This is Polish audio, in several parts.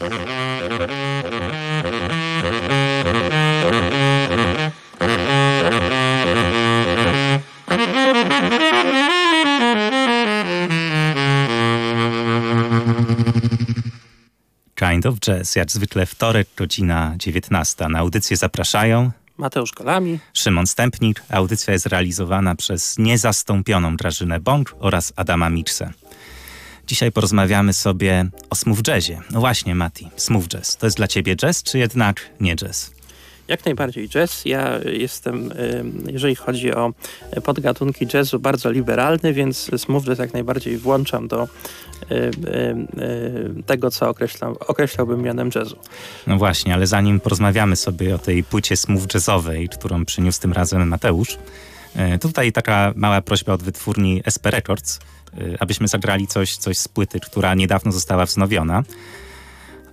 Kind of Jazz. Jak zwykle wtorek, godzina 19. Na audycję zapraszają Mateusz Kolami, Szymon Stępnik. Audycja jest realizowana przez niezastąpioną Grażynę Bąk oraz Adama Miczse. Dzisiaj porozmawiamy sobie o smooth jazzie. No właśnie, Mati, smooth jazz. To jest dla ciebie jazz, czy jednak nie jazz? Jak najbardziej jazz. Ja jestem, jeżeli chodzi o podgatunki jazzu, bardzo liberalny, więc smooth jazz jak najbardziej włączam do tego, co określam, określałbym mianem jazzu. No właśnie, ale zanim porozmawiamy sobie o tej płycie smooth jazzowej, którą przyniósł tym razem Mateusz, e, tutaj taka mała prośba od wytwórni SP Records, abyśmy zagrali coś, coś z płyty, która niedawno została wznowiona.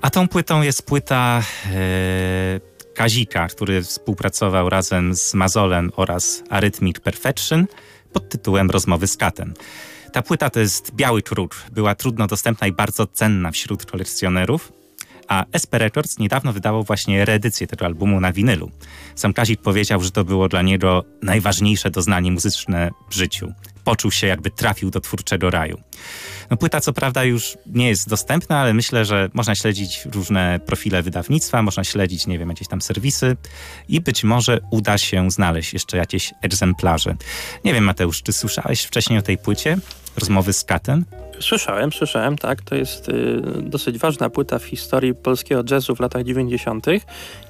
A tą płytą jest płyta e, Kazika, który współpracował razem z Mazolem oraz Arrhythmic Perfection pod tytułem Rozmowy z Katem. Ta płyta to jest biały trud. Była trudno dostępna i bardzo cenna wśród kolekcjonerów. A SP Records niedawno wydało właśnie reedycję tego albumu na winylu. Sam Kazik powiedział, że to było dla niego najważniejsze doznanie muzyczne w życiu. Poczuł się jakby trafił do twórczego raju. No płyta co prawda już nie jest dostępna, ale myślę, że można śledzić różne profile wydawnictwa, można śledzić, nie wiem, jakieś tam serwisy i być może uda się znaleźć jeszcze jakieś egzemplarze. Nie wiem, Mateusz, czy słyszałeś wcześniej o tej płycie? Rozmowy z Katem? Słyszałem, słyszałem, tak. To jest y, dosyć ważna płyta w historii polskiego jazzu w latach 90.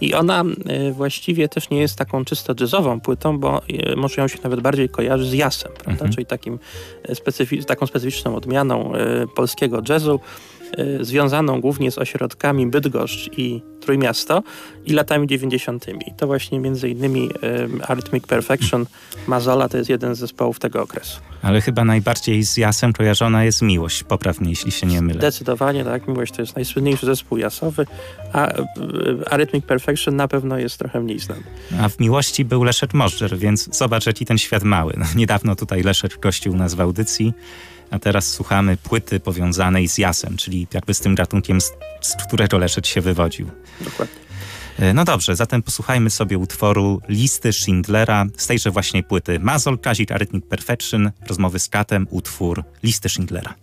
i ona y, właściwie też nie jest taką czysto jazzową płytą, bo y, może ją się nawet bardziej kojarzy z jasem, prawda? Mhm. Czyli takim y, specyfi taką specyficzną odmianą y, polskiego jazzu. Y, związaną głównie z ośrodkami Bydgoszcz i Trójmiasto i latami 90. To właśnie między innymi Arrhythmic Perfection Mazola to jest jeden z zespołów tego okresu. Ale chyba najbardziej z jasem kojarzona jest Miłość, poprawnie jeśli się nie mylę. Zdecydowanie tak, Miłość to jest najsłynniejszy zespół jasowy, a Arrhythmic Perfection na pewno jest trochę mniej znany. A w Miłości był Leszek Możdżer, więc zobacz jaki ten świat mały. No, niedawno tutaj Leszek gościł nas w audycji a teraz słuchamy płyty powiązanej z jasem, czyli jakby z tym gatunkiem, z, z którego Leszek się wywodził. Dokładnie. E, no dobrze, zatem posłuchajmy sobie utworu Listy Schindlera z tejże właśnie płyty. Mazol, Kazik, Arrhythmic Perfection, rozmowy z Katem, utwór Listy Schindlera.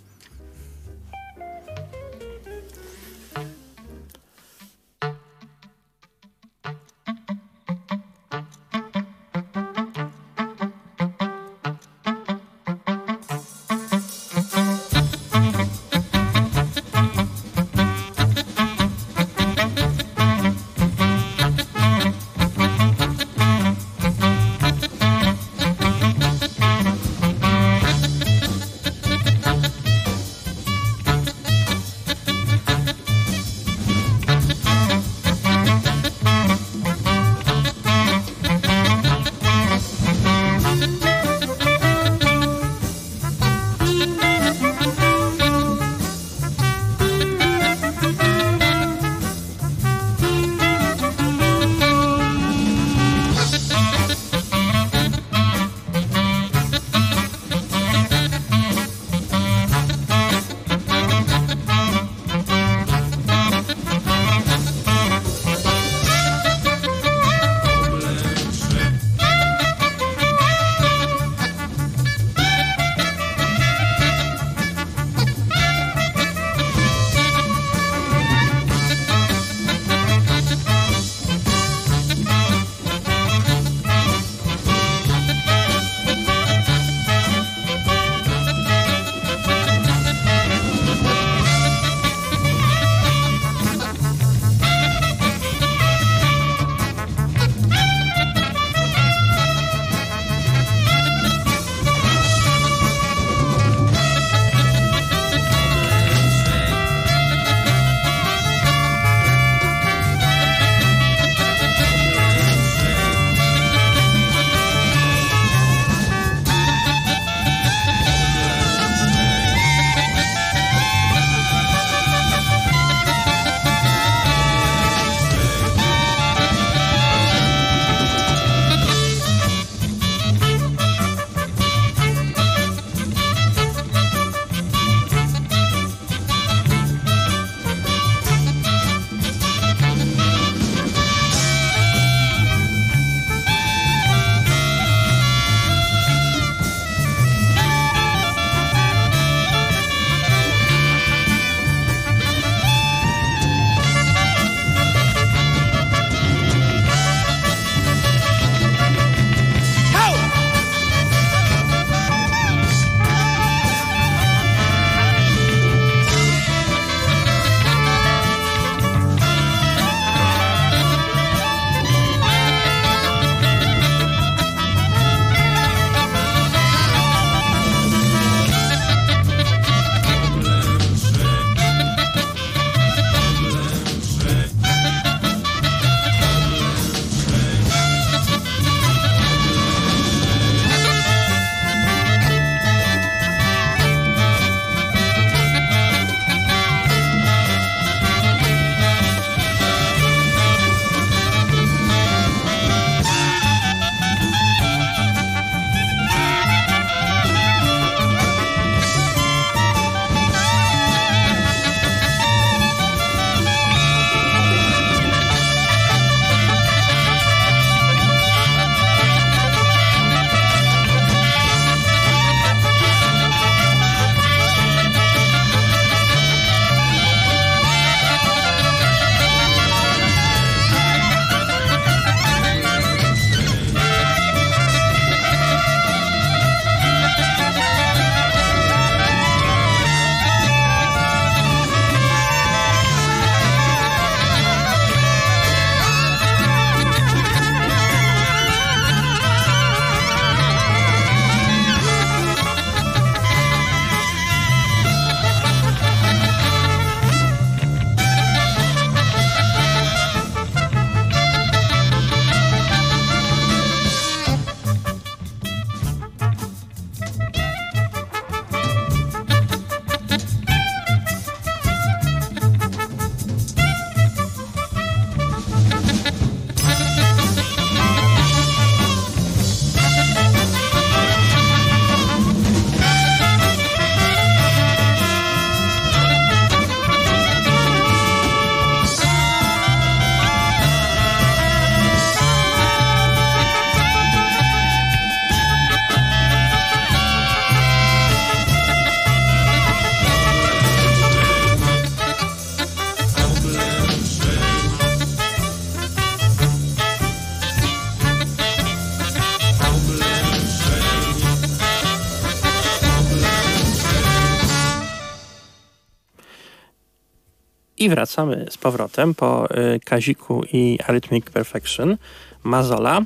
I wracamy z powrotem po y, Kaziku i Arrhythmic Perfection Mazola. Y,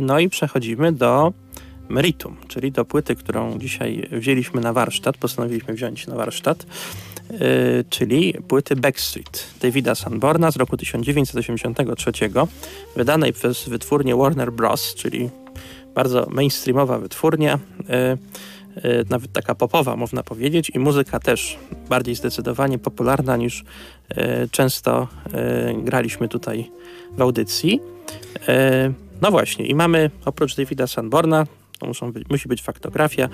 no i przechodzimy do meritum, czyli do płyty, którą dzisiaj wzięliśmy na warsztat, postanowiliśmy wziąć na warsztat, y, czyli płyty Backstreet Davida Sanborna z roku 1983, wydanej przez wytwórnię Warner Bros., czyli bardzo mainstreamowa wytwórnia, nawet taka popowa można powiedzieć i muzyka też bardziej zdecydowanie popularna niż często graliśmy tutaj w audycji. No właśnie i mamy oprócz Davida Sanborna to muszą być, musi być faktografia,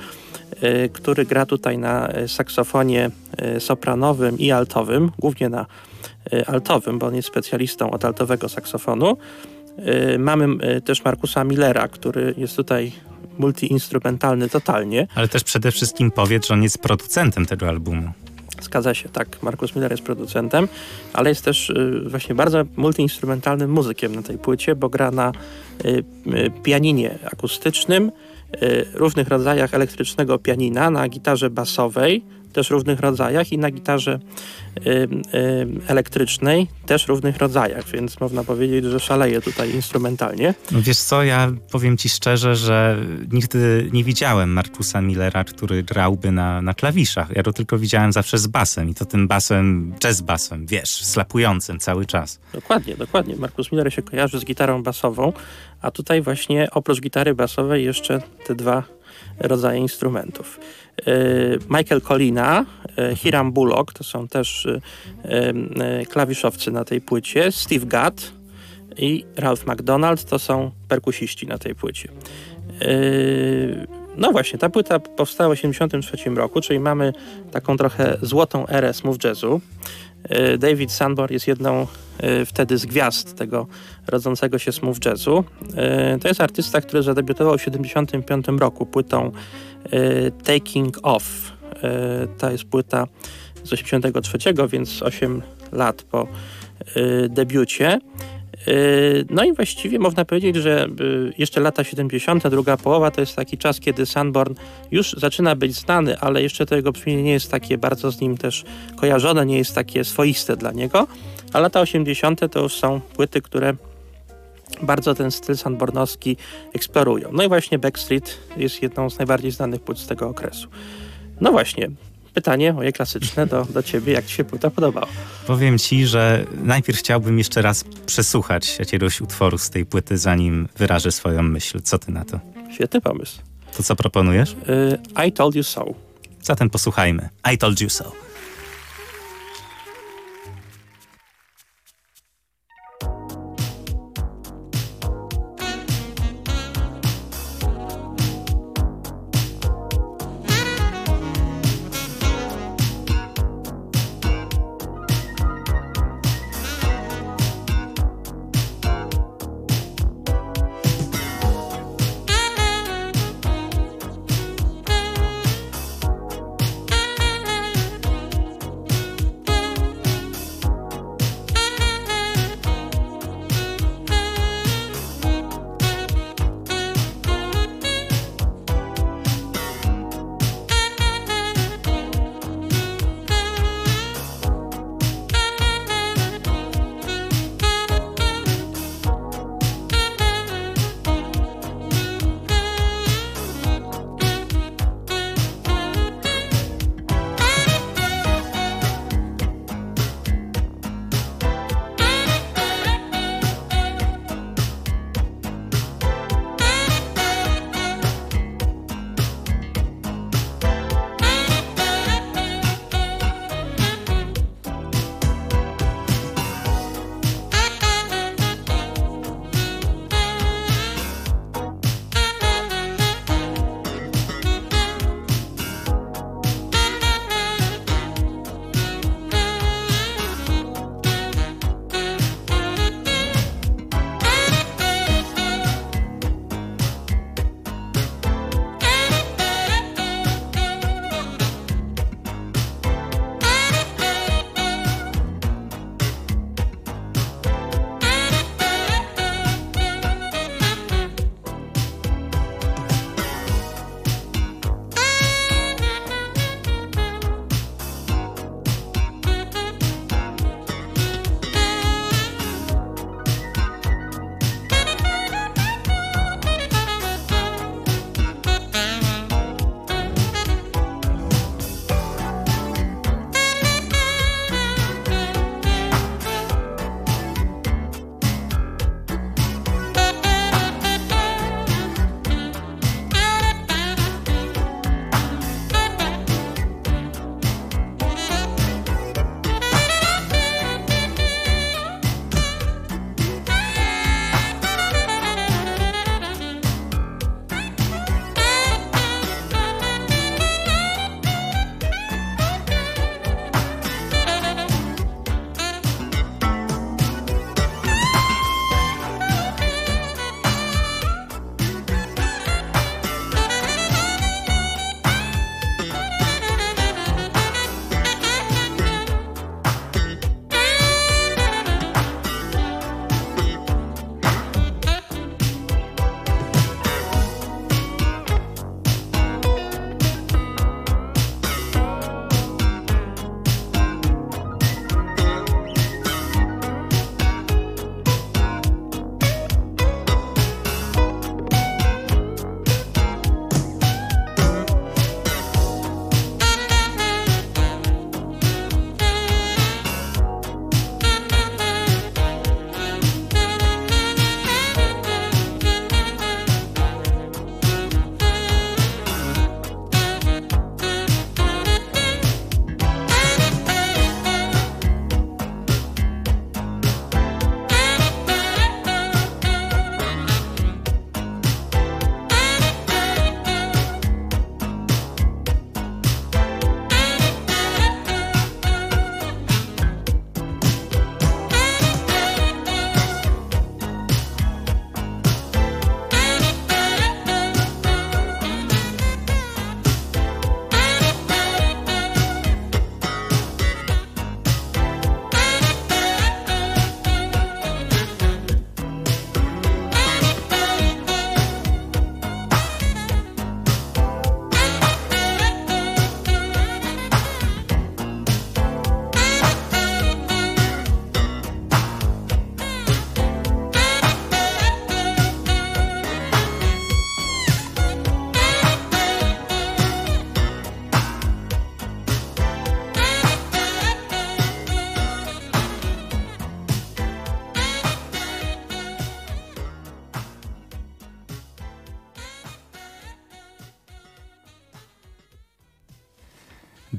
y, który gra tutaj na saksofonie y, sopranowym i altowym, głównie na y, altowym, bo on jest specjalistą od altowego saksofonu. Mamy też Markusa Millera, który jest tutaj multiinstrumentalny totalnie. Ale też przede wszystkim powiedz, że on jest producentem tego albumu. Zgadza się, tak. Markus Miller jest producentem, ale jest też y, właśnie bardzo multiinstrumentalnym muzykiem na tej płycie, bo gra na y, y, pianinie akustycznym, różnych rodzajach elektrycznego pianina, na gitarze basowej, też różnych rodzajach i na gitarze y, y, elektrycznej też różnych rodzajach, więc można powiedzieć, że szaleje tutaj instrumentalnie. No wiesz co, ja powiem ci szczerze, że nigdy nie widziałem Markusa Millera, który grałby na, na klawiszach. Ja go tylko widziałem zawsze z basem i to tym basem, jazz basem, wiesz, slapującym cały czas. Dokładnie, dokładnie. Markus Miller się kojarzy z gitarą basową, a tutaj właśnie oprócz gitary basowej jeszcze te dwa rodzaje instrumentów. E, Michael Colina, e, Hiram Bullock, to są też e, klawiszowcy na tej płycie, Steve Gadd i Ralph McDonald to są perkusiści na tej płycie. No właśnie, ta płyta powstała w 1983 roku, czyli mamy taką trochę złotą erę smooth jazzu. David Sanborn jest jedną wtedy z gwiazd tego rodzącego się smooth jazzu. To jest artysta, który zadebiutował w 1975 roku płytą Taking Off. Ta jest płyta z 83, więc 8 lat po debiucie. No i właściwie można powiedzieć, że jeszcze lata 70., druga połowa to jest taki czas, kiedy Sanborn już zaczyna być znany, ale jeszcze to jego brzmienie nie jest takie bardzo z nim też kojarzone, nie jest takie swoiste dla niego. A lata 80. to już są płyty, które bardzo ten styl sandbornowski eksplorują. No i właśnie Backstreet jest jedną z najbardziej znanych płyt z tego okresu. No właśnie, pytanie moje klasyczne do, do ciebie, jak ci się płyta podobała? Powiem ci, że najpierw chciałbym jeszcze raz przesłuchać jakiegoś utworu z tej płyty, zanim wyrażę swoją myśl. Co ty na to? Świetny pomysł. To co proponujesz? Y, I Told You So. Zatem posłuchajmy. I Told You So.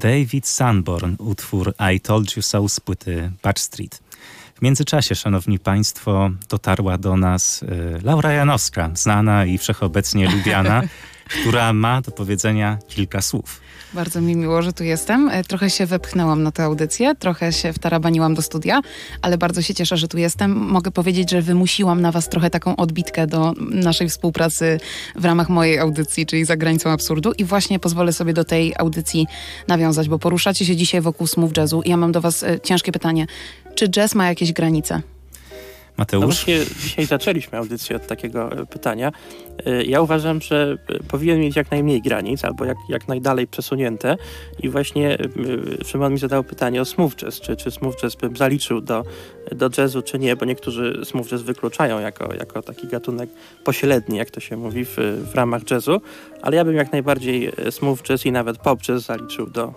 David Sanborn, utwór I Told You So z płyty Patch Street. W międzyczasie, szanowni państwo, dotarła do nas y, Laura Janowska, znana i wszechobecnie lubiana, która ma do powiedzenia kilka słów. Bardzo mi miło, że tu jestem. E, trochę się wepchnęłam na tę audycję, trochę się wtarabaniłam do studia, ale bardzo się cieszę, że tu jestem. Mogę powiedzieć, że wymusiłam na was trochę taką odbitkę do naszej współpracy w ramach mojej audycji, czyli za granicą absurdu i właśnie pozwolę sobie do tej audycji nawiązać, bo poruszacie się dzisiaj wokół smooth jazzu i ja mam do was e, ciężkie pytanie. Czy jazz ma jakieś granice? Mateusz? No właśnie dzisiaj zaczęliśmy audycję od takiego e, pytania. E, ja uważam, że e, powinien mieć jak najmniej granic, albo jak, jak najdalej przesunięte. I właśnie Szymon mi zadał pytanie o smooth jazz, czy, czy smooth jazz bym zaliczył do, do jazzu, czy nie, bo niektórzy smooth jazz wykluczają jako, jako taki gatunek pośredni, jak to się mówi, w, w ramach jazzu, ale ja bym jak najbardziej smooth jazz i nawet pop jazz zaliczył do,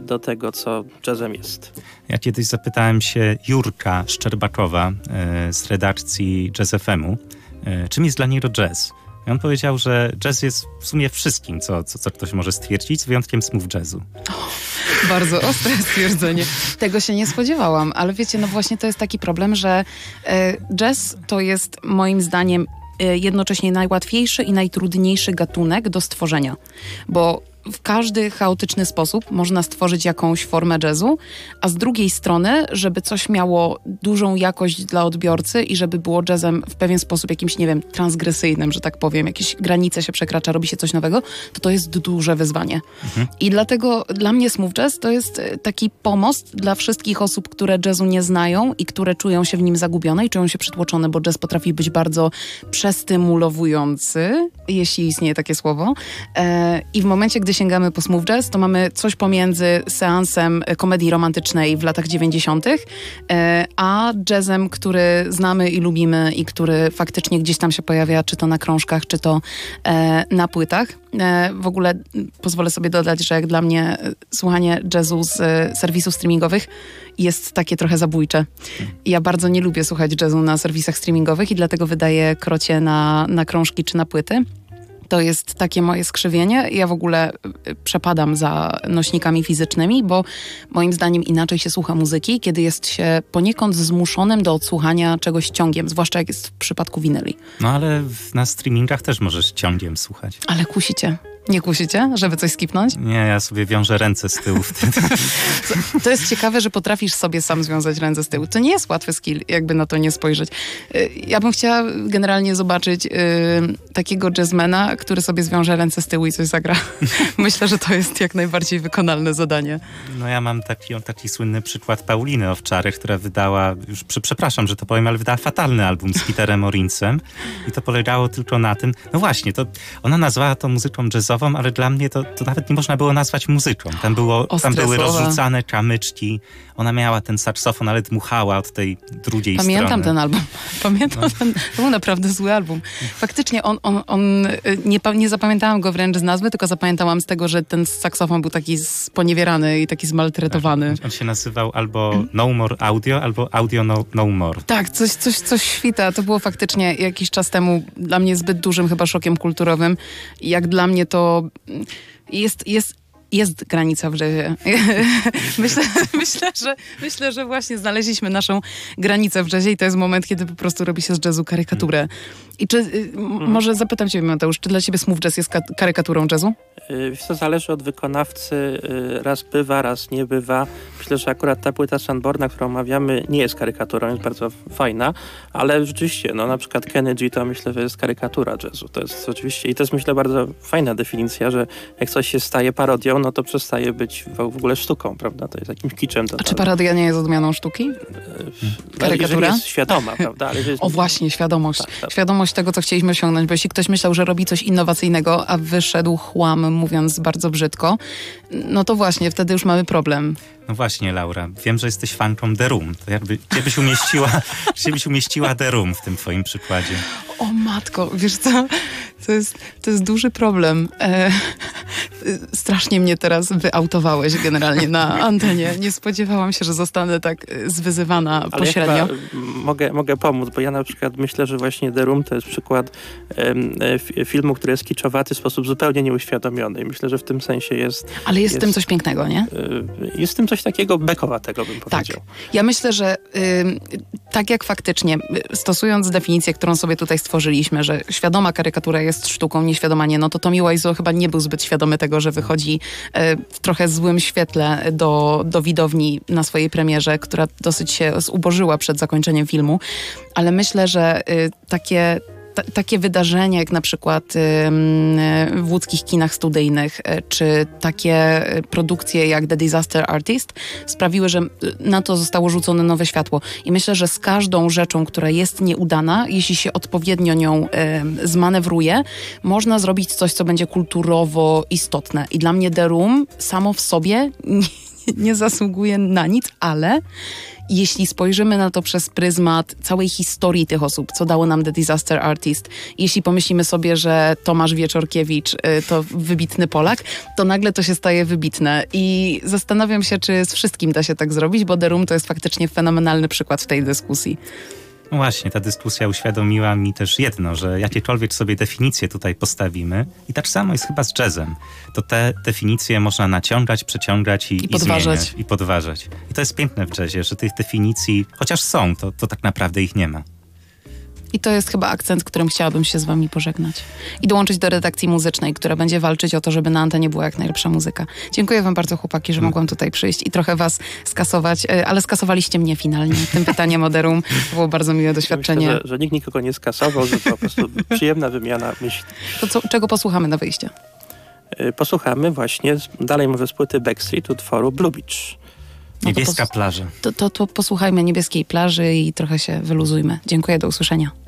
do tego, co jazzem jest. Ja kiedyś zapytałem się Jurka Szczerbakowa e, z redakcji Jazz FM-u, e, czym jest dla niego jazz. I on powiedział, że jazz jest w sumie wszystkim, co, co, co ktoś może stwierdzić, z wyjątkiem smooth jazzu. bardzo ostre stwierdzenie. Tego się nie spodziewałam, ale wiecie, no właśnie to jest taki problem, że jazz to jest moim zdaniem jednocześnie najłatwiejszy i najtrudniejszy gatunek do stworzenia, bo w każdy chaotyczny sposób można stworzyć jakąś formę jazzu, a z drugiej strony, żeby coś miało dużą jakość dla odbiorcy i żeby było jazzem w pewien sposób jakimś, nie wiem, transgresyjnym, że tak powiem, jakieś granice się przekracza, robi się coś nowego, to to jest duże wyzwanie. Mhm. I dlatego dla mnie smooth jazz to jest e, taki pomost dla wszystkich osób, które jazzu nie znają i które czują się w nim zagubione i czują się przytłoczone, bo jazz potrafi być bardzo przestymulowujący, jeśli istnieje takie słowo. E, I w momencie, gdy sięgamy po smooth jazz, to mamy coś pomiędzy seansem komedii romantycznej w latach 90., e, a jazzem, który znamy i lubimy i który faktycznie gdzieś tam się pojawia, czy to na krążkach, czy to e, na płytach. E, w ogóle pozwolę sobie dodać, że jak dla mnie słuchanie jazzu z serwisów streamingowych jest takie trochę zabójcze. Ja bardzo nie lubię słuchać jazzu na serwisach streamingowych i dlatego wydaję krocie na, na krążki czy na płyty. To jest takie moje skrzywienie. Ja w ogóle y, przepadam za nośnikami fizycznymi, bo moim zdaniem inaczej się słucha muzyki, kiedy jest się poniekąd zmuszonym do odsłuchania czegoś ciągiem, zwłaszcza jak jest w przypadku winyli. No ale na streamingach też możesz ciągiem słuchać. Ale kusicie. Nie kusicie, żeby coś skipnąć? Nie, ja sobie wiążę ręce z tyłu wtedy. To jest ciekawe, że potrafisz sobie sam związać ręce z tyłu. To nie jest łatwy skill, jakby na to nie spojrzeć. Y, ja bym chciała generalnie zobaczyć yy, takiego jazzmana, który sobie zwiąże ręce z tyłu i coś zagra. Myślę, że to jest jak najbardziej wykonalne zadanie. No ja mam taki, taki słynny przykład Pauliny Owczary, która wydała, już przepraszam, że to powiem, ale wydała fatalny album z Peterem Orincem i to polegało tylko na tym, no właśnie, to ona nazwała to muzyką jazzową jazzową, ale dla mnie to, to nawet nie można było nazwać muzyką. Tam, było, tam były rozrzucane kamyczki, ona miała ten saksofon, ale dmuchała od tej drugiej Pamiętam strony. ten album. Pamiętam no. ten, to był naprawdę zły album. Faktycznie on, on, on y, nie, nie zapamiętałam go wręcz z nazwy, tylko zapamiętałam z tego, że ten saksofon był taki sponiewierany i taki zmaltretowany. On się nazywał albo No More Audio, albo Audio No, no More. Tak, coś, coś, coś świta. To było faktycznie jakiś czas temu dla mnie zbyt dużym chyba szokiem kulturowym. Jak dla mnie to jest, jest, jest granica w jazzie. myślę, myślę, że, myślę, że właśnie znaleźliśmy naszą granicę w jazzie i to jest moment, kiedy po prostu robi się z jazzu karykaturę. I czy, y, mhm. może zapytam cię, Mateusz, czy dla ciebie smooth jazz jest karykaturą jazzu? Y, to zależy od wykonawcy. Y, raz bywa, raz nie bywa. Myślę, że akurat ta płyta Sanborna, którą omawiamy, nie jest karykaturą, jest bardzo fajna, ale rzeczywiście, no na przykład Kennedy to myślę, że jest karykatura jazzu. To jest oczywiście, i to jest myślę bardzo fajna definicja, że jak coś się staje parodią, no to przestaje być w ogóle sztuką, prawda? To jest jakimś kiczem. A czy parodia nie jest odmianą sztuki? No, Karykatura? jest świadoma, prawda? Ale jest... O właśnie, świadomość. Tak, tak. Świadomość tego, co chcieliśmy osiągnąć, bo jeśli ktoś myślał, że robi coś innowacyjnego, a wyszedł chłam, mówiąc bardzo brzydko, no to właśnie, wtedy już mamy problem. No właśnie, Laura, wiem, że jesteś fanką The Room. To jakby, gdzie byś umieściła, gdzie byś umieściła The Room w tym twoim przykładzie? O matko, wiesz co? To jest, to jest duży problem. E, strasznie mnie teraz wyautowałeś generalnie na antenie. Nie spodziewałam się, że zostanę tak y, zwyzywana Ale pośrednio. ja chyba mogę, mogę pomóc, bo ja na przykład myślę, że właśnie The Room to jest przykład e, fi- filmu, który jest kiczowaty w sposób zupełnie nieuświadomiony. I myślę, że w tym sensie jest, Ale jest, w tym coś pięknego, nie? y, jest w tym coś takiego bekowatego, bym Tak. powiedział. Ja myślę, że tak jak faktycznie, y, stosując definicję, którą sobie tutaj stworzyliśmy, że świadoma karykatura jest sztuką, nieświadoma nie, no to Tommy Wiseau chyba nie był zbyt świadomy tego, że wychodzi y, w trochę złym świetle do, do widowni na swojej premierze, która dosyć się zubożyła przed zakończeniem filmu, ale myślę, że y, takie ta, takie wydarzenia, jak na przykład w łódzkich kinach studyjnych, y, czy takie y, produkcje jak The Disaster Artist, sprawiły, że y, na to zostało rzucone nowe światło. I myślę, że z każdą rzeczą, która jest nieudana, jeśli się odpowiednio nią zmanewruje, można zrobić coś, co będzie kulturowo istotne. I dla mnie The Room samo w sobie nie, nie zasługuje na nic, ale jeśli spojrzymy na to przez pryzmat całej historii tych osób, co dało nam The Disaster Artist, jeśli pomyślimy sobie, że Tomasz Wieczorkiewicz y, to wybitny Polak, to nagle to się staje wybitne. I zastanawiam się, czy z wszystkim da się tak zrobić, bo The Room to jest faktycznie fenomenalny przykład w tej dyskusji. No właśnie, ta dyskusja uświadomiła mi też jedno, że jakiekolwiek sobie definicje tutaj postawimy, i tak samo jest chyba z jazzem, to te definicje można naciągać, przeciągać i, I podważać. zmieniać, i podważać. I to jest piękne w jazzie, że tych definicji, chociaż są, to, to tak naprawdę ich nie ma. I to jest chyba akcent, którym chciałabym się z wami pożegnać. I dołączyć do redakcji muzycznej, która będzie walczyć o to, żeby na antenie była jak najlepsza muzyka. Dziękuję wam bardzo, chłopaki, że mogłam tutaj przyjść i trochę was skasować, y, ale skasowaliście mnie finalnie tym pytaniem o Room. To było bardzo miłe doświadczenie. Myślę, że, że nikt nikogo nie skasował, że to po prostu przyjemna wymiana myśli. To co, czego posłuchamy na wyjście? Y, Posłuchamy właśnie, dalej może z płyty Backstreet utworu Blue Beach. No Niebieska plaża. To, to, to posłuchajmy niebieskiej plaży i trochę się wyluzujmy. Dziękuję, do usłyszenia.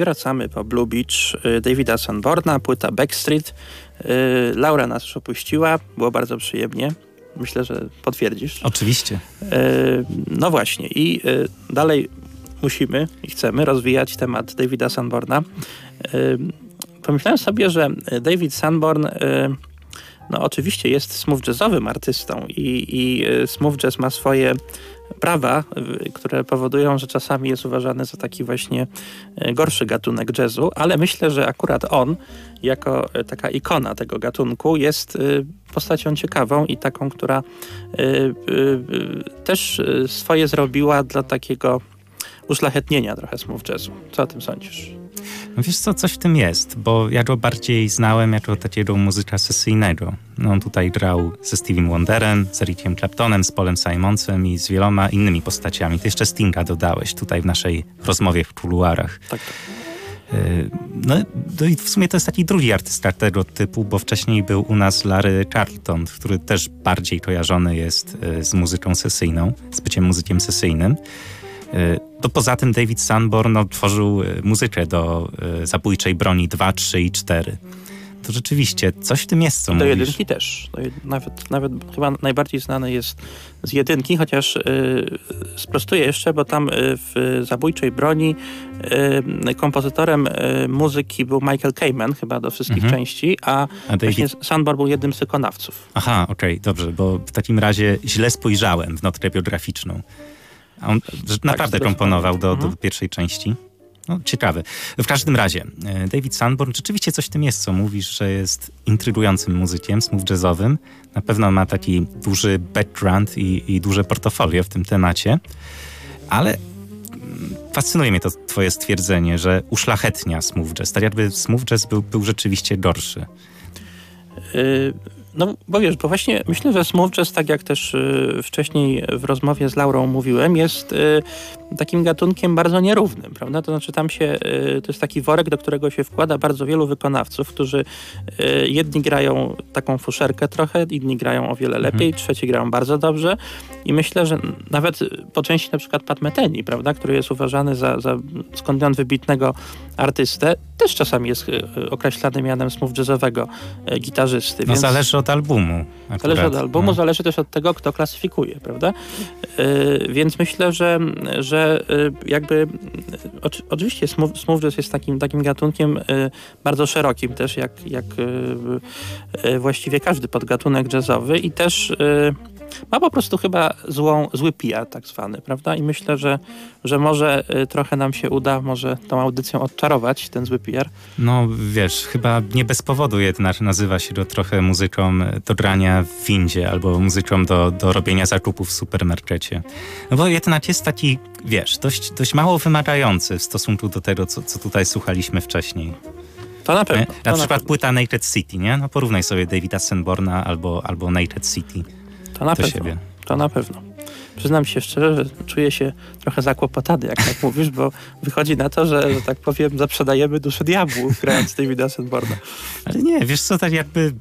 Wracamy po Blue Beach y, Davida Sanborna, płyta Backstreet. Y, Laura nas już opuściła, było bardzo przyjemnie. Myślę, że potwierdzisz. Oczywiście. Y, No właśnie, i dalej musimy i chcemy rozwijać temat Davida Sanborna. Pomyślałem sobie, że David Sanborn no oczywiście jest smooth jazzowym artystą i, i smooth jazz ma swoje prawa, y, które powodują, że czasami jest uważany za taki właśnie y, gorszy gatunek jazzu, ale myślę, że akurat on, jako y, taka ikona tego gatunku, jest postacią ciekawą i taką, która też swoje zrobiła dla takiego uszlachetnienia trochę smooth jazzu. Co o tym sądzisz? No wiesz co, coś w tym jest, bo ja go bardziej znałem jako takiego muzyka sesyjnego. No on tutaj grał ze Steviem Wonderem, z Ericiem Claptonem, z Polem Simonsem i z wieloma innymi postaciami. Ty jeszcze Stinga dodałeś tutaj w naszej rozmowie w kuluarach. Tak, Yy, No, no i w sumie to jest taki drugi artysta tego typu, bo wcześniej był u nas Larry Carlton, który też bardziej kojarzony jest yy, z muzyką sesyjną, z byciem muzykiem sesyjnym. Yy, To poza tym David Sanborn no, tworzył yy, muzykę do yy, zabójczej broni 2, 3 i 4. To rzeczywiście coś w tym jest, co Do mówisz. jedynki też. Jed... nawet, nawet chyba najbardziej znany jest z jedynki, chociaż y, sprostuję jeszcze, bo tam w Zabójczej Broni y, kompozytorem y, muzyki był Michael Kamen, chyba do wszystkich Mhm. części, a, A David... właśnie Sandborn był jednym z wykonawców. Aha, okej, dobrze, bo w takim razie źle spojrzałem w notkę biograficzną. A on że naprawdę komponował do, do Mhm. pierwszej części. No, ciekawe. W każdym razie, e, David Sanborn, rzeczywiście coś w tym jest, co mówisz, że jest intrygującym muzykiem, smooth jazzowym. Na pewno ma taki duży background i, i duże portfolio w tym temacie, ale mm, fascynuje mnie to twoje stwierdzenie, że uszlachetnia smooth jazz. Tak jakby smooth jazz był, był rzeczywiście gorszy. No, bo wiesz, bo właśnie myślę, że smooth jazz, tak jak też y, wcześniej w rozmowie z Laurą mówiłem, jest y, takim gatunkiem bardzo nierównym, prawda? To znaczy tam się, y, to jest taki worek, do którego się wkłada bardzo wielu wykonawców, którzy y, jedni grają taką fuszerkę trochę, inni grają o wiele lepiej, trzeci grają bardzo dobrze i myślę, że nawet po części na przykład Pat Metheny, prawda, który jest uważany za, za skądinąd wybitnego artystę, też czasami jest y, określany mianem smooth jazzowego gitarzysty. No więc... zależy od albumu. Akurat, Zależy od albumu, no. zależy też od tego, kto klasyfikuje, prawda? Yy, więc myślę, że, że yy, jakby yy, oczy, oczywiście smooth, jazz jest takim, takim gatunkiem yy, bardzo szerokim też, jak, jak właściwie każdy podgatunek jazzowy i też ma po prostu chyba złą, zły PR tak zwany, prawda? I myślę, że, że może yy, trochę nam się uda, może tą audycją odczarować ten zły PR. No wiesz, chyba nie bez powodu jednak nazywa się to trochę muzyką do grania w windzie albo muzyką do, do robienia zakupów w supermarkecie. No bo jednak jest taki, wiesz, dość, dość mało wymagający w stosunku do tego, co, co tutaj słuchaliśmy wcześniej. To na Nie? pewno. Na przykład pewno. płyta Naked City, nie? No porównaj sobie Davida Sanborna albo, albo Naked City To na do pewno. siebie. To na pewno. Przyznam się szczerze, że czuję się trochę zakłopotany, jak tak mówisz, bo wychodzi na to, że, że tak powiem, zaprzedajemy duszę diabłu, grając Davida Sanborna. Ale nie, wiesz co, tak jakby,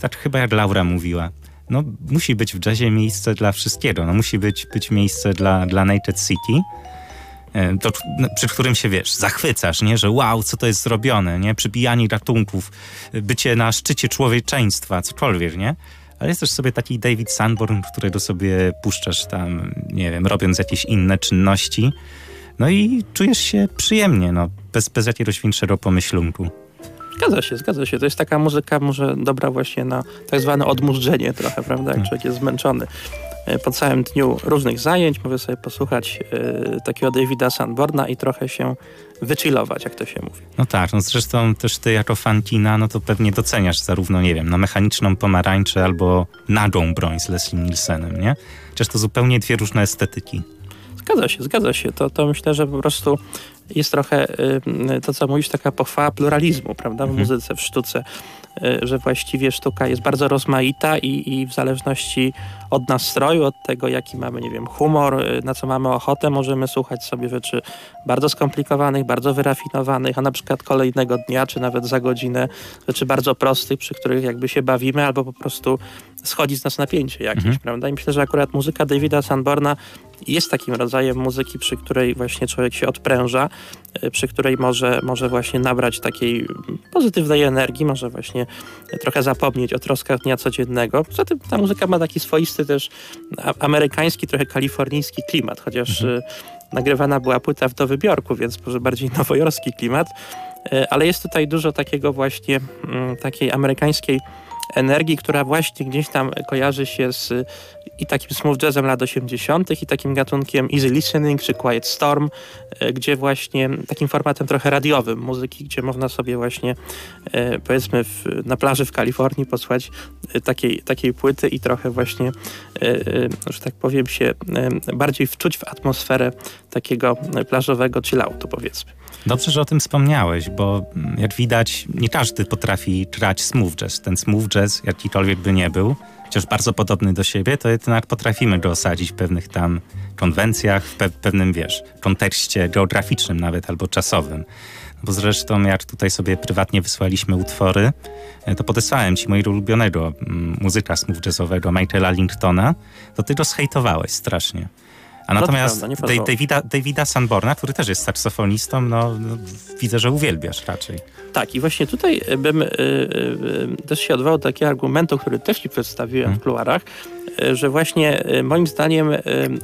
tak chyba jak Laura mówiła, no musi być w jazzie miejsce dla wszystkiego, no musi być, być miejsce dla, dla Naked City, e, to, no, przy którym się, wiesz, zachwycasz, nie, że wow, co to jest zrobione, nie, przybijanie gatunków, bycie na szczycie człowieczeństwa, cokolwiek, nie, ale jest też sobie taki David Sanborn, którego sobie puszczasz tam, nie wiem, robiąc jakieś inne czynności, no i czujesz się przyjemnie, no, bez, bez jakiegoś większego pomyślunku. Zgadza się, zgadza się. To jest taka muzyka może dobra właśnie na tak zwane odmurzenie trochę, prawda? Jak człowiek jest zmęczony po całym dniu różnych zajęć, może sobie posłuchać e, takiego Davida Sanborna i trochę się wychillować, jak to się mówi. No tak, no zresztą też ty jako fan kina, no to pewnie doceniasz zarówno, nie wiem, na mechaniczną pomarańczę albo nagą broń z Leslie Nielsenem, nie? Chociaż to zupełnie dwie różne estetyki. Zgadza się, zgadza się. To, to myślę, że po prostu jest trochę y, to, co mówisz, taka pochwała pluralizmu, prawda, w Mhm. muzyce, w sztuce, y, że właściwie sztuka jest bardzo rozmaita i, i w zależności od nastroju, od tego, jaki mamy, nie wiem, humor, y, na co mamy ochotę, możemy słuchać sobie rzeczy bardzo skomplikowanych, bardzo wyrafinowanych, a na przykład kolejnego dnia, czy nawet za godzinę, rzeczy bardzo prostych, przy których jakby się bawimy, albo po prostu schodzi z nas napięcie jakieś, Mhm. prawda? I myślę, że akurat muzyka Davida Sanborna jest takim rodzajem muzyki, przy której właśnie człowiek się odpręża, e, przy której może, może właśnie nabrać takiej pozytywnej energii, może właśnie trochę zapomnieć o troskach dnia codziennego. Poza tym ta muzyka ma taki swoisty też amerykański, trochę kalifornijski klimat, chociaż mhm. nagrywana była płyta w Dowybiorku, więc może bardziej nowojorski klimat, ale jest tutaj dużo takiego właśnie mm, takiej amerykańskiej energii, która właśnie gdzieś tam kojarzy się z i takim smooth jazzem lat 80. i takim gatunkiem easy listening czy quiet storm, e, gdzie właśnie takim formatem trochę radiowym muzyki, gdzie można sobie właśnie e, powiedzmy w, na plaży w Kalifornii posłać e, takiej, takiej płyty i trochę właśnie, że tak powiem się, bardziej wczuć w atmosferę takiego plażowego chilloutu powiedzmy. Dobrze, że o tym wspomniałeś, bo mm, jak widać, nie każdy potrafi grać smooth jazz. Ten smooth jazz, jakikolwiek by nie był, chociaż bardzo podobny do siebie, to jednak potrafimy go osadzić w pewnych tam konwencjach, w pe pewnym, wiesz, kontekście geograficznym nawet albo czasowym. Bo zresztą, jak tutaj sobie prywatnie wysłaliśmy utwory, e, to podesłałem ci mojego ulubionego mm, muzyka smooth jazzowego, Michaela Linktona, to ty go zhejtowałeś strasznie. A natomiast prawda, Davida, Davida Sanborna, który też jest saksofonistą, no, no, widzę, że uwielbiasz raczej. Tak, i właśnie tutaj bym y, y, też się odwołał do takiego argumentu, który też ci przedstawiłem hmm. w kuluarach, y, że właśnie moim zdaniem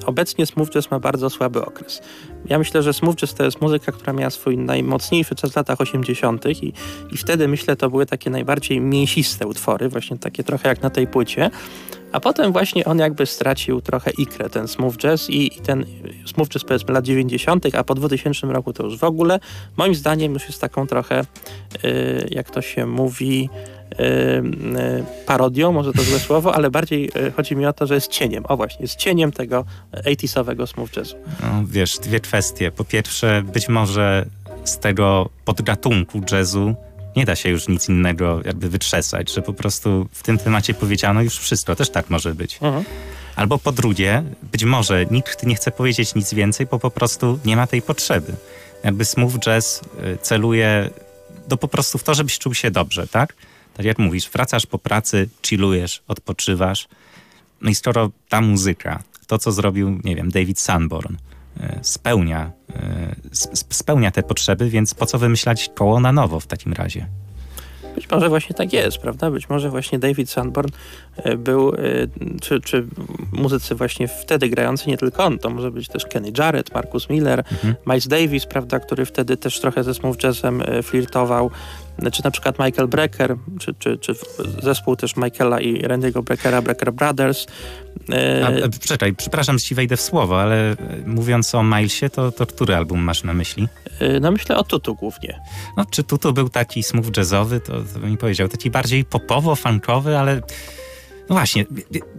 obecnie smooth jazz ma bardzo słaby okres. Ja myślę, że smooth jazz to jest muzyka, która miała swój najmocniejszy czas w latach 80. I, i wtedy myślę, to były takie najbardziej mięsiste utwory, właśnie takie trochę jak na tej płycie. A potem właśnie on jakby stracił trochę ikrę, ten smooth jazz i, i ten smooth jazz powiedzmy lat 90., a po 2000 roku to już w ogóle moim zdaniem już jest taką trochę, yy, jak to się mówi, yy, yy, parodią, może to złe słowo, ale bardziej y, chodzi mi o to, że jest cieniem. O właśnie, jest cieniem tego 80 smooth jazzu. No, wiesz, dwie kwestie. Po pierwsze, być może z tego podgatunku jazzu nie da się już nic innego jakby wytrzesać, że po prostu w tym temacie powiedziano już wszystko, też tak może być. Mhm. Albo po drugie, być może nikt nie chce powiedzieć nic więcej, bo po prostu nie ma tej potrzeby. Jakby smooth jazz y, celuje do po prostu w to, żebyś czuł się dobrze, tak? Tak jak mówisz, wracasz po pracy, chillujesz, odpoczywasz. No i skoro ta muzyka, to co zrobił, nie wiem, David Sanborn, spełnia E, spełnia te potrzeby, więc po co wymyślać koło na nowo w takim razie? Być może właśnie tak jest, prawda? Być może właśnie David Sanborn e, był, e, czy, czy muzycy właśnie wtedy grający, nie tylko on, to może być też Kenny Jarrett, Marcus Miller, mhm. Miles Davis, prawda, który wtedy też trochę ze smooth jazzem flirtował, czy na przykład Michael Brecker, czy, czy, czy zespół też Michaela i Randy'ego Breckera, Brecker Brothers. A, czekaj, przepraszam, że ci wejdę w słowo, ale mówiąc o Milesie, to, to który album masz na myśli? No myślę o Tutu głównie. No, czy Tutu był taki smooth jazzowy, to, to bym powiedział, taki bardziej popowo, funkowy, ale no właśnie,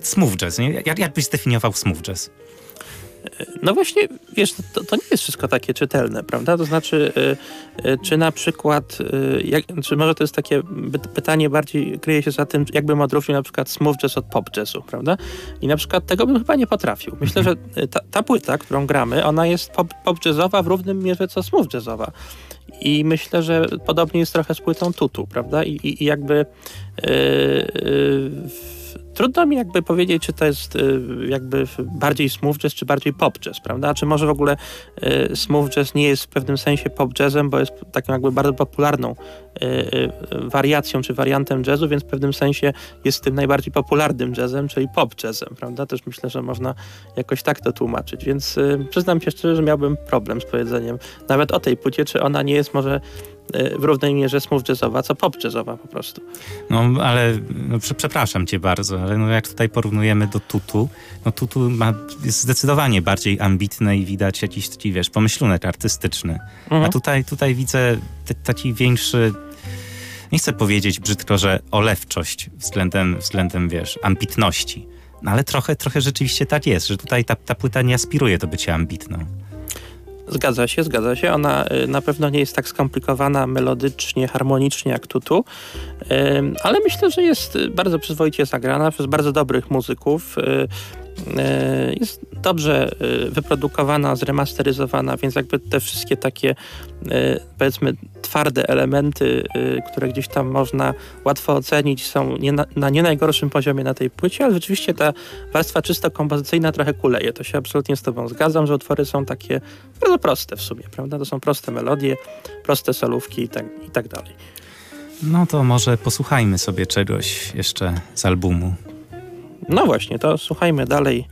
smooth jazz, nie? Jak, jak byś zdefiniował smooth jazz? No właśnie, wiesz, to, to, nie jest wszystko takie czytelne, prawda? To znaczy, y, y, czy na przykład, y, jak, czy może to jest takie pytanie bardziej kryje się za tym, jakbym odróżnił na przykład smooth jazz od pop jazzu, prawda? I na przykład tego bym chyba nie potrafił. Myślę, że ta, ta płyta, którą gramy, ona jest pop, pop jazzowa w równym mierze co smooth jazzowa. I myślę, że podobnie jest trochę z płytą Tutu, prawda? I, i, i jakby yy, yy, trudno mi jakby powiedzieć, czy to jest y, jakby bardziej smooth jazz, czy bardziej pop jazz, prawda? Czy może w ogóle y, smooth jazz nie jest w pewnym sensie pop jazzem, bo jest taką jakby bardzo popularną y, wariacją, czy wariantem jazzu, więc w pewnym sensie jest tym najbardziej popularnym jazzem, czyli pop jazzem, prawda? Też myślę, że można jakoś tak to tłumaczyć, więc przyznam się szczerze, że miałbym problem z powiedzeniem nawet o tej płycie, czy ona nie jest może w równej mierze smooth jazzowa, co pop jazzowa po prostu. No ale no, przepraszam cię bardzo, ale no, jak tutaj porównujemy do Tutu, no Tutu ma, jest zdecydowanie bardziej ambitny i widać jakiś taki, wiesz, pomyślunek artystyczny. Mhm. A tutaj, tutaj widzę taki większy nie chcę powiedzieć brzydko, że olewczość względem, względem wiesz, ambitności. No ale trochę, trochę rzeczywiście tak jest, że tutaj ta, ta płyta nie aspiruje do bycia ambitną. Zgadza się, zgadza się. Ona y, na pewno nie jest tak skomplikowana melodycznie, harmonicznie jak Tutu, ale myślę, że jest bardzo przyzwoicie zagrana przez bardzo dobrych muzyków. E, jest dobrze e, wyprodukowana, zremasteryzowana, więc jakby te wszystkie takie e, powiedzmy twarde elementy, które gdzieś tam można łatwo ocenić są nie na, na, nie najgorszym poziomie na tej płycie, ale rzeczywiście ta warstwa czysto kompozycyjna trochę kuleje. To się absolutnie z tobą zgadzam, że utwory są takie bardzo proste w sumie, prawda? To są proste melodie, proste solówki i tak, i tak dalej. No to może posłuchajmy sobie czegoś jeszcze z albumu. No właśnie, to słuchajmy dalej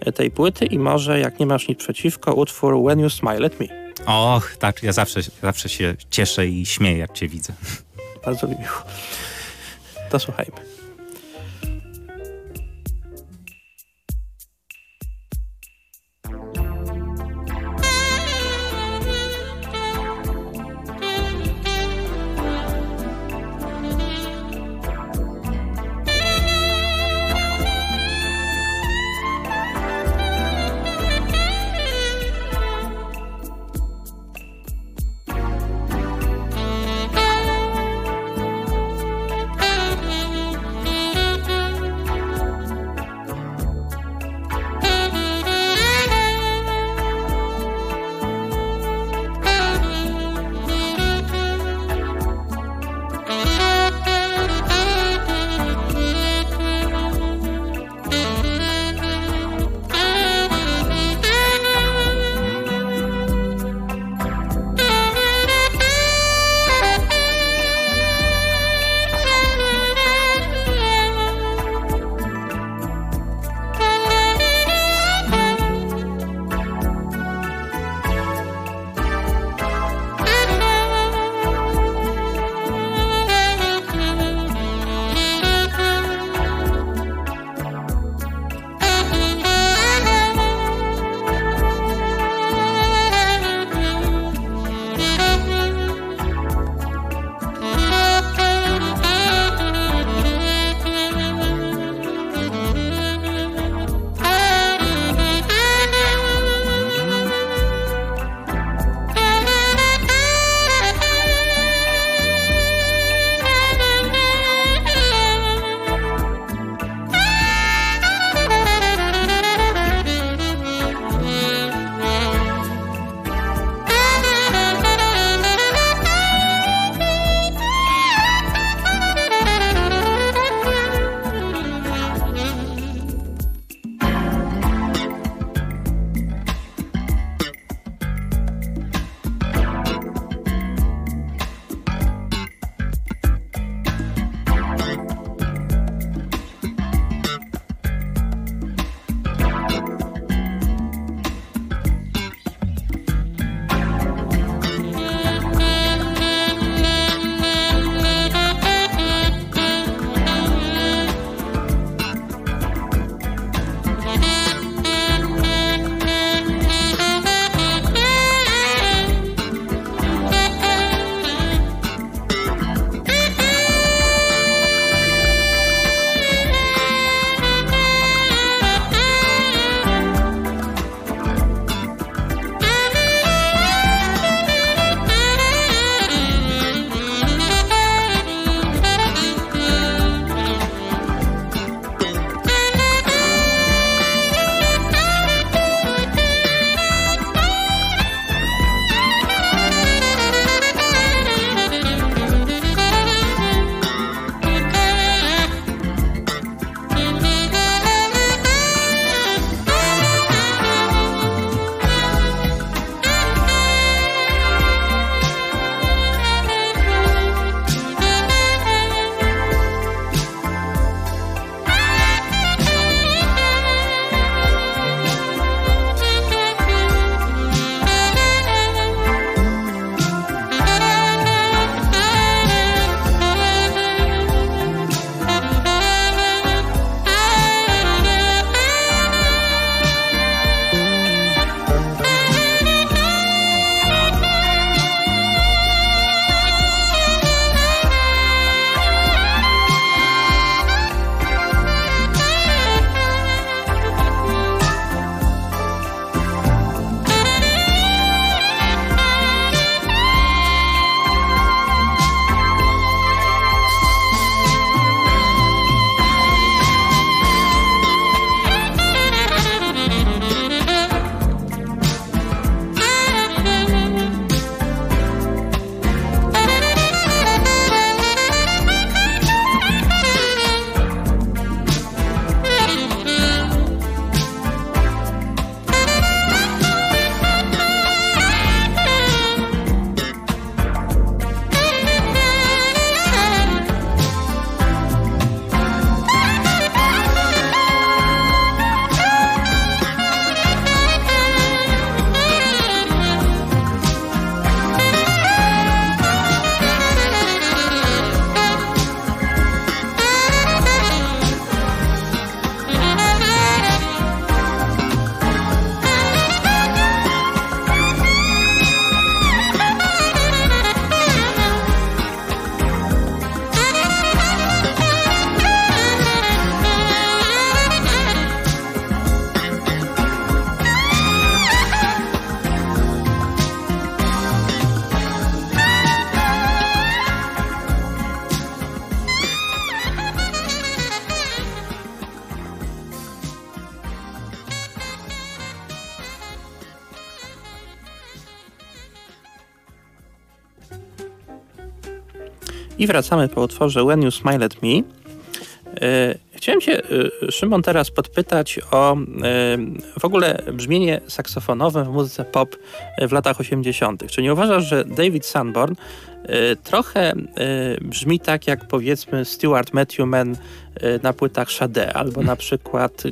e, tej płyty i może, jak nie masz nic przeciwko, utwór When You Smile at Me. Och, tak, ja zawsze, zawsze się cieszę i śmieję, jak cię widzę. Bardzo mi miło. To słuchajmy. Wracamy po utworze When You Smile at Me. Chciałem się, Szymon, teraz podpytać o w ogóle brzmienie saksofonowe w muzyce pop w latach 80. Czy nie uważasz, że David Sanborn trochę brzmi tak jak powiedzmy Stuart Matthewman na płytach Sade, albo na przykład,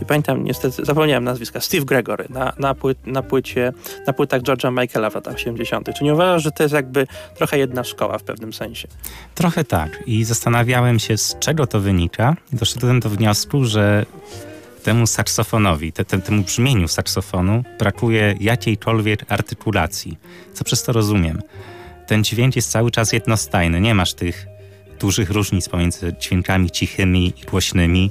nie pamiętam niestety, zapomniałem nazwiska, Steve Gregory na, na, pły, na, płycie, na płytach George'a Michaela w latach 80. Czy nie uważasz, że to jest jakby trochę jedna szkoła w pewnym sensie? Trochę tak i zastanawiałem się z czego to wynika. Doszedłem do wniosku, że temu saksofonowi, te, te, temu brzmieniu saksofonu brakuje jakiejkolwiek artykulacji. Co przez to rozumiem? Ten dźwięk jest cały czas jednostajny, nie masz tych dużych różnic pomiędzy dźwiękami cichymi i głośnymi.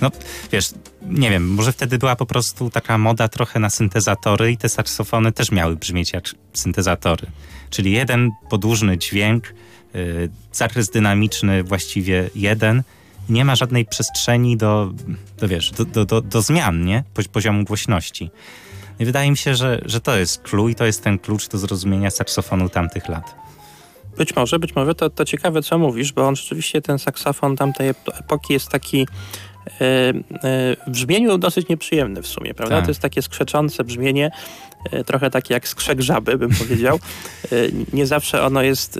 No, wiesz, nie wiem, może wtedy była po prostu taka moda trochę na syntezatory i te saksofony też miały brzmieć jak syntezatory. Czyli jeden podłużny dźwięk, yy, zakres dynamiczny właściwie jeden, nie ma żadnej przestrzeni do, do wiesz, do, do, do, do zmian, nie? Poziomu głośności. I wydaje mi się, że, że to jest clue i to jest ten klucz do zrozumienia saksofonu tamtych lat. Być może, być może to, to ciekawe, co mówisz, bo on rzeczywiście, ten saksofon tamtej epoki jest taki w brzmieniu dosyć nieprzyjemny w sumie, prawda? Tak. To jest takie skrzeczące brzmienie, e, trochę takie jak skrzek żaby, bym powiedział. Nie zawsze ono jest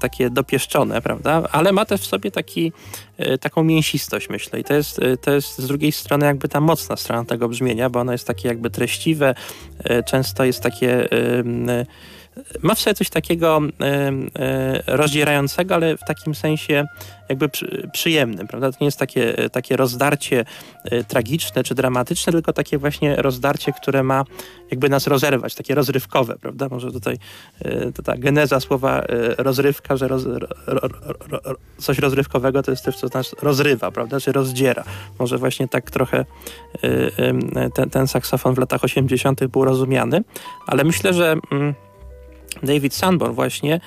takie dopieszczone, prawda? Ale ma też w sobie taki, taką mięsistość, myślę. I to jest, to jest z drugiej strony jakby ta mocna strona tego brzmienia, bo ono jest takie jakby treściwe, często jest takie ma w sobie coś takiego e, e, rozdzierającego, ale w takim sensie jakby przy, przyjemnym, prawda? To nie jest takie, takie rozdarcie e, tragiczne czy dramatyczne, tylko takie właśnie rozdarcie, które ma jakby nas rozerwać, takie rozrywkowe, prawda? Może tutaj to ta geneza słowa rozrywka, że roz, ro, ro, ro, coś rozrywkowego to jest coś, co nas rozrywa, prawda? Czy rozdziera. Może właśnie tak trochę ten, ten saksofon w latach 80. był rozumiany, ale myślę, że mm, David Sanborn właśnie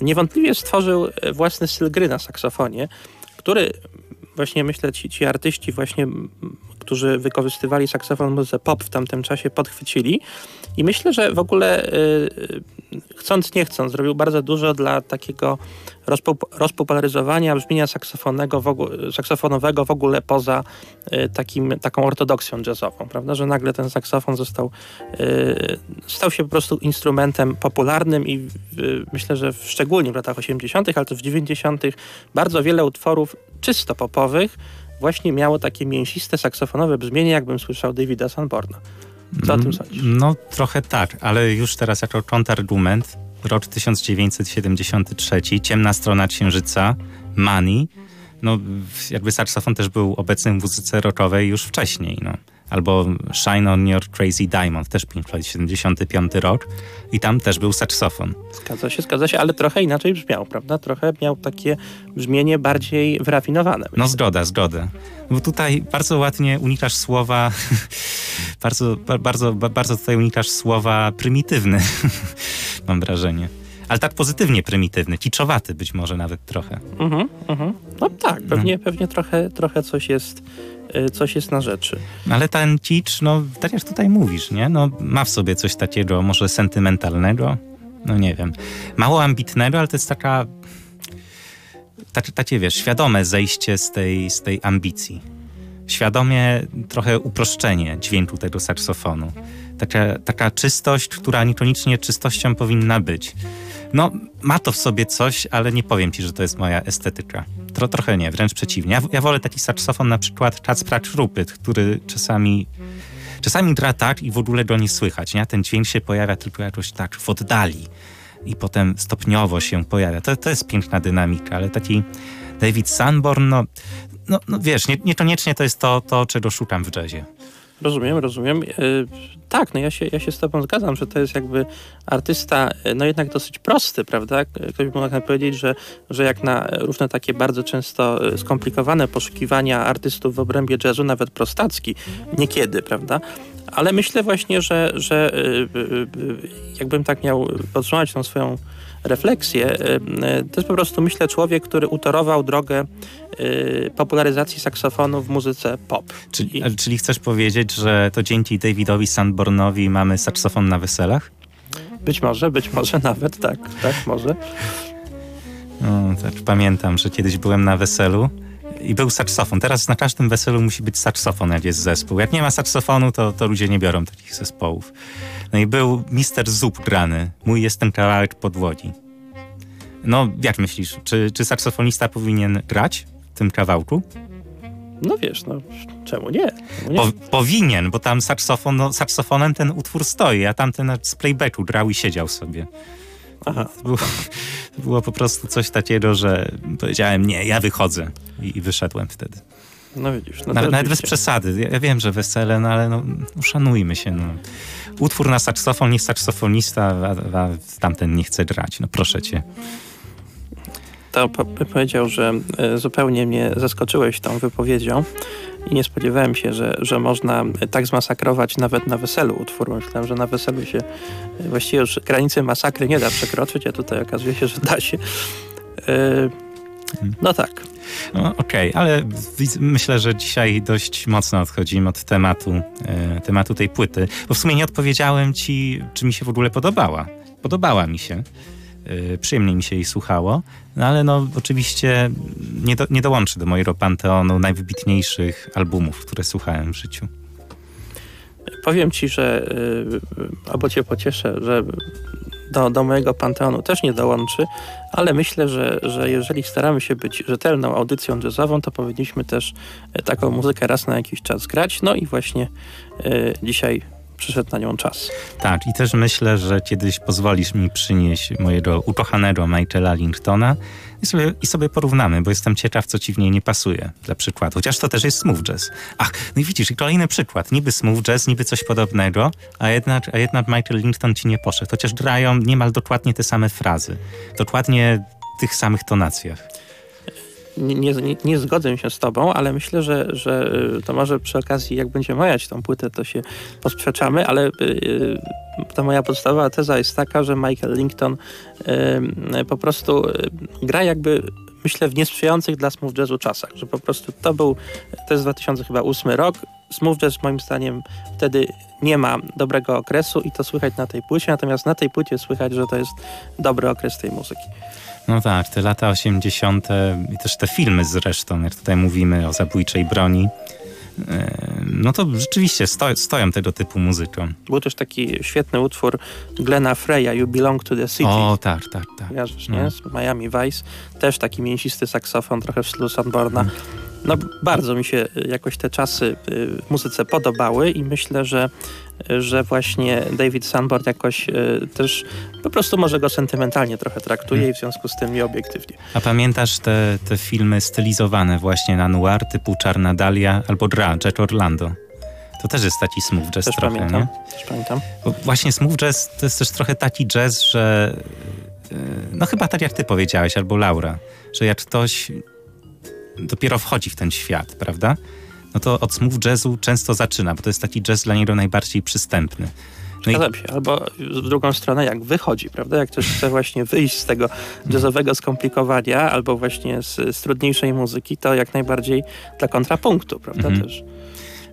niewątpliwie stworzył e, własny styl gry na saksofonie, który właśnie myślę ci, ci artyści właśnie którzy wykorzystywali saksofon muzyce pop w tamtym czasie podchwycili i myślę, że w ogóle y, chcąc nie chcąc zrobił bardzo dużo dla takiego rozpopularyzowania brzmienia saksofonego w ogóle, saksofonowego w ogóle poza y, takim, taką ortodoksją jazzową, prawda, że nagle ten saksofon został y, stał się po prostu instrumentem popularnym i myślę, że w, szczególnie w latach 80., ale też w 90. bardzo wiele utworów czysto popowych właśnie miało takie mięsiste, saksofonowe brzmienie, jakbym słyszał Davida Sanborna. Co o tym mm, sądzisz? No trochę tak, ale już teraz jako kontrargument rok 1973, ciemna strona księżyca, Money, no jakby saksofon też był obecny w muzyce rockowej już wcześniej, no albo Shine on Your Crazy Diamond, też Pink Floyd, 75 rok i tam też był saksofon. Zgadza się, zgadza się, ale trochę inaczej brzmiał, prawda? Trochę miał takie brzmienie bardziej wyrafinowane. Myślę. No zgoda, zgoda. Bo tutaj bardzo ładnie unikasz słowa, bardzo, bardzo, bardzo tutaj unikasz słowa prymitywny, mam wrażenie ale tak pozytywnie prymitywny, kiczowaty być może nawet trochę. Mhm, mhm. No tak, pewnie, no. pewnie trochę, trochę coś jest coś jest na rzeczy. Ale ten cicz, no tak jak tutaj mówisz, nie? No, ma w sobie coś takiego może sentymentalnego, no nie wiem, mało ambitnego, ale to jest taka tak, takie, wiesz, świadome zejście z tej, z tej ambicji. Świadomie trochę uproszczenie dźwięku tego saksofonu. Taka, taka czystość, która niekoniecznie czystością powinna być. No, ma to w sobie coś, ale nie powiem ci, że to jest moja estetyka. Tro, trochę nie, wręcz przeciwnie. Ja, ja wolę taki saksofon na przykład Kacpra Krupyt, który czasami czasami gra tak i w ogóle go nie słychać. Nie? Ten dźwięk się pojawia tylko jakoś tak w oddali i potem stopniowo się pojawia. To, to jest piękna dynamika, ale taki David Sanborn, no, no, no wiesz, nie, niekoniecznie to jest to, to, czego szukam w jazzie. Rozumiem, rozumiem. E, tak, no ja się, ja się z tobą zgadzam, że to jest jakby artysta, e, no jednak dosyć prosty, prawda? Ktoś by mógł powiedzieć, że, że jak na różne takie bardzo często e, skomplikowane poszukiwania artystów w obrębie jazzu, nawet prostacki, niekiedy, prawda? Ale myślę właśnie, że, że jakbym tak miał podtrzymać tą swoją refleksję. Y, y, to jest po prostu, myślę, człowiek, który utorował drogę y, popularyzacji saksofonu w muzyce pop. Czyli, I... czyli chcesz powiedzieć, że to dzięki Davidowi Sanbornowi mamy saksofon na weselach? Być może, być może nawet, tak, tak, może. No, tak, pamiętam, że kiedyś byłem na weselu i był saksofon. Teraz na każdym weselu musi być saksofon, jak jest zespół. Jak nie ma saksofonu, to, to ludzie nie biorą takich zespołów. No i był Mister Zup grany. Mój jest ten kawałek podłogi. No, jak myślisz, czy, czy saksofonista powinien grać w tym kawałku? No wiesz, no czemu nie? Czemu nie? Po, powinien, bo tam saksofon, no, saksofonem ten utwór stoi, a tamten z playbacku grał i siedział sobie. Aha. To było, to było po prostu coś takiego, że powiedziałem nie, ja wychodzę i, i wyszedłem wtedy. No widzisz. No to nawet, bez przesady. Ja, ja wiem, że wesele, no ale no, uszanujmy się. No. Utwór na saksofon, niech saksofonista, a, a tamten nie chce grać. No proszę cię. To po, powiedział, że e, zupełnie mnie zaskoczyłeś tą wypowiedzią i nie spodziewałem się, że, że można tak zmasakrować nawet na weselu utwór. Myślałem, że na weselu się e, właściwie już granicy masakry nie da przekroczyć, a tutaj okazuje się, że da się. E, No tak. No, Okej, ale widz- myślę, że dzisiaj dość mocno odchodzimy od tematu, e, tematu tej płyty, bo w sumie nie odpowiedziałem ci, czy mi się w ogóle podobała. Podobała mi się. E, przyjemnie mi się jej słuchało, no ale no oczywiście nie, do, nie dołączy do mojego panteonu najwybitniejszych albumów, które słuchałem w życiu. Powiem ci, że y, albo cię pocieszę, że do, do mojego panteonu też nie dołączy, ale myślę, że, że jeżeli staramy się być rzetelną audycją jazzową, to powinniśmy też y, taką muzykę raz na jakiś czas grać. No i właśnie y, dzisiaj przyszedł na nią czas. Tak, i też myślę, że kiedyś pozwolisz mi przynieść mojego ukochanego Michaela Lingtona i sobie, i sobie porównamy, bo jestem ciekaw, co ci w niej nie pasuje, dla przykładu. Chociaż to też jest smooth jazz. Ach, no i widzisz, i kolejny przykład. Niby smooth jazz, niby coś podobnego, a jednak, a jednak Michael Lington ci nie poszedł. Chociaż grają niemal dokładnie te same frazy. Dokładnie w tych samych tonacjach. Nie, nie, nie- zgodzę się z tobą, ale myślę, że, że y, to może przy okazji, jak będziemy majać tą płytę, to się posprzeczamy, ale y, y, ta moja podstawowa teza jest taka, że Michael Lington y, po prostu gra jakby myślę w niesprzyjających dla smooth jazzu czasach, że po prostu to był, to jest 2008 rok, smooth jazz moim zdaniem wtedy nie ma dobrego okresu i to słychać na tej płycie, natomiast na tej płycie słychać, że to jest dobry okres tej muzyki. No tak, te lata 80. i też te filmy zresztą, jak tutaj mówimy o zabójczej broni, e, no to rzeczywiście sto, stoją tego typu muzyką. Był też taki świetny utwór Glena Freya, You Belong to the City. O, tak, tak, tak. Kojarzysz, no. nie? Z Miami Vice. Też taki mięsisty saksofon, trochę w stylu Sanborna. No, bardzo mi się y, jakoś te czasy y, w muzyce podobały i myślę, że, że właśnie David Sanborn jakoś y, też po prostu może go sentymentalnie trochę traktuje i w związku z tym nieobiektywnie. A pamiętasz te, te filmy stylizowane właśnie na noir typu Czarna Dalia albo Dra, Jack Orlando? To też jest taki smooth jazz Też trochę, pamiętam. nie? Też pamiętam. Bo właśnie smooth jazz to jest też trochę taki jazz, że no chyba tak jak ty powiedziałeś, albo Laura, że jak ktoś dopiero wchodzi w ten świat, prawda? No to od smooth jazzu często zaczyna, bo to jest taki jazz dla niego najbardziej przystępny. No i, się. Albo w drugą stronę, jak wychodzi, prawda? Jak ktoś chce właśnie wyjść z tego jazzowego skomplikowania albo właśnie z, z trudniejszej muzyki, to jak najbardziej dla kontrapunktu, prawda? Mhm. Też.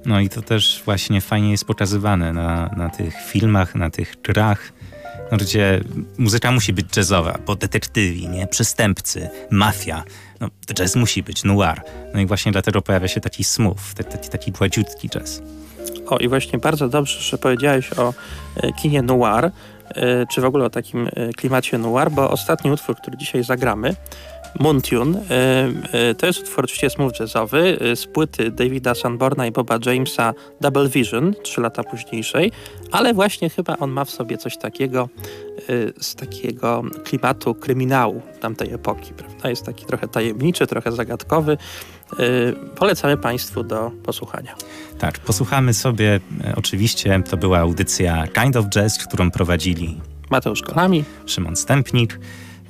no i to też właśnie fajnie jest pokazywane na, na tych filmach, na tych grach, no, gdzie muzyka musi być jazzowa, bo detektywi, nie? Przestępcy, mafia, no jazz musi być, noir. No i właśnie dlatego pojawia się taki smooth, taki, taki, gładziutki jazz. O, i właśnie bardzo dobrze, że powiedziałeś o e, kinie noir, e, czy w ogóle o takim e, klimacie noir, bo ostatni utwór, który dzisiaj zagramy, Moontune, e, e, to jest utwór oczywiście smooth jazzowy e, z płyty Davida Sanborna i Boba Jamesa Double Vision, trzy lata późniejszej, ale właśnie chyba on ma w sobie coś takiego z takiego klimatu kryminału tamtej epoki, prawda? Jest taki trochę tajemniczy, trochę zagadkowy. Polecamy Państwu do posłuchania. Tak, posłuchamy sobie, oczywiście to była audycja Kind of Jazz, którą prowadzili Mateusz Kolami, Szymon Stępnik.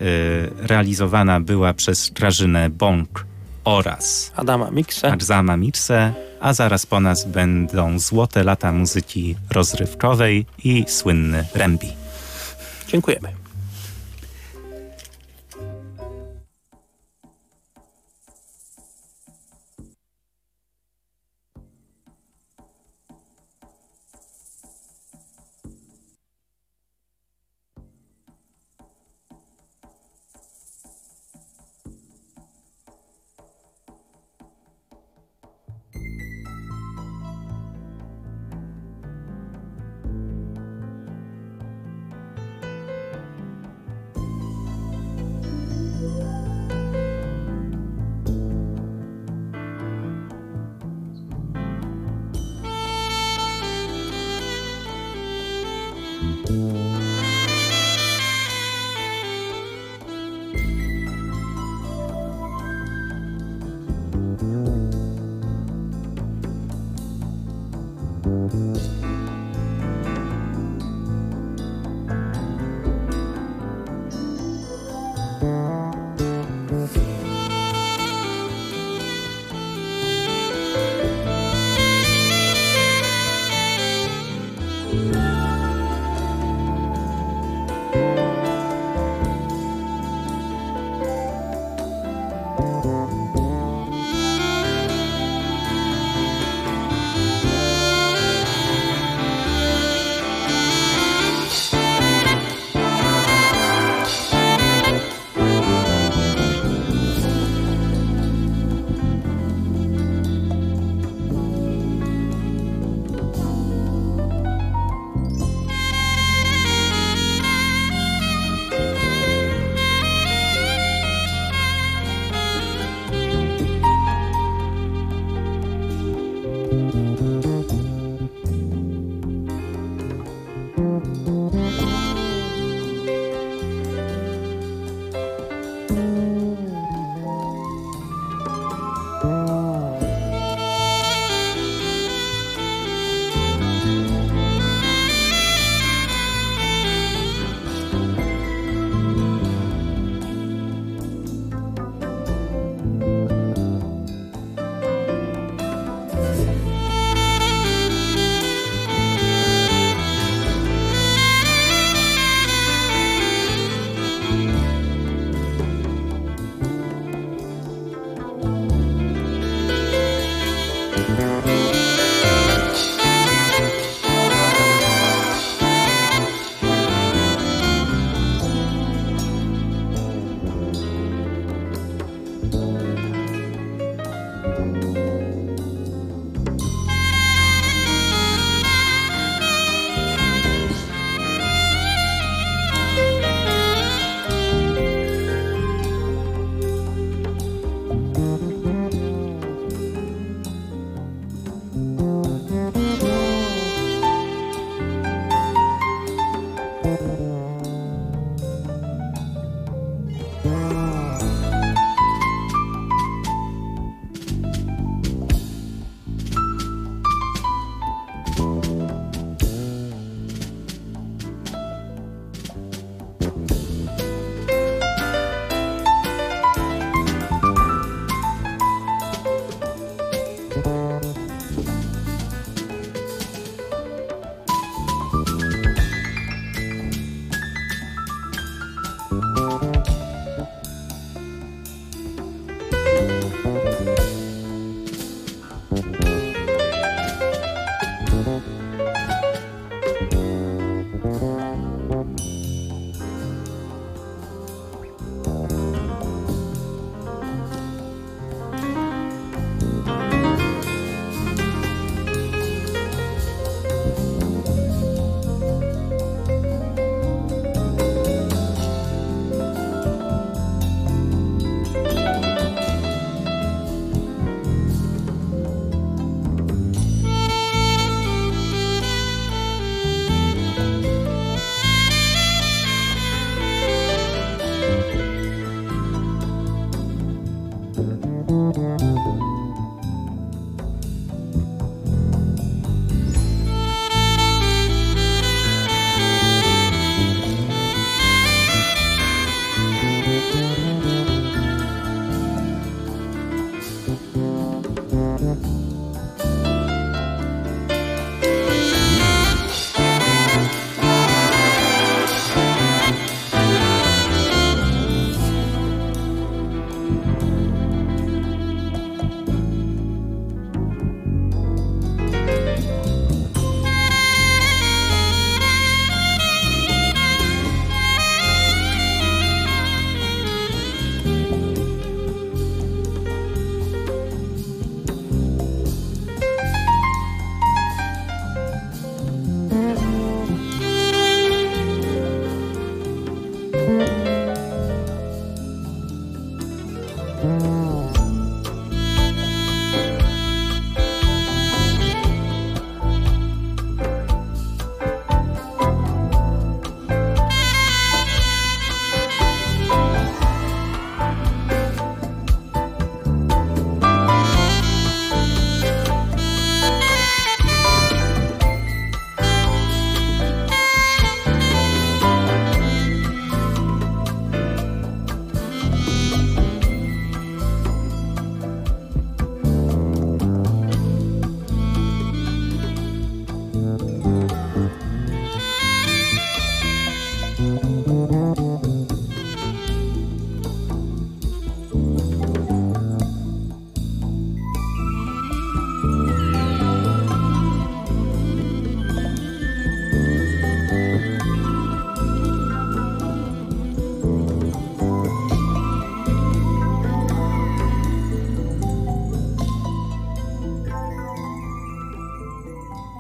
E, realizowana była przez Grażynę Bąk oraz Adama Mikse. Arzama Mirse, a zaraz po nas będą złote lata muzyki rozrywkowej i słynny Rembi. Dziękujemy.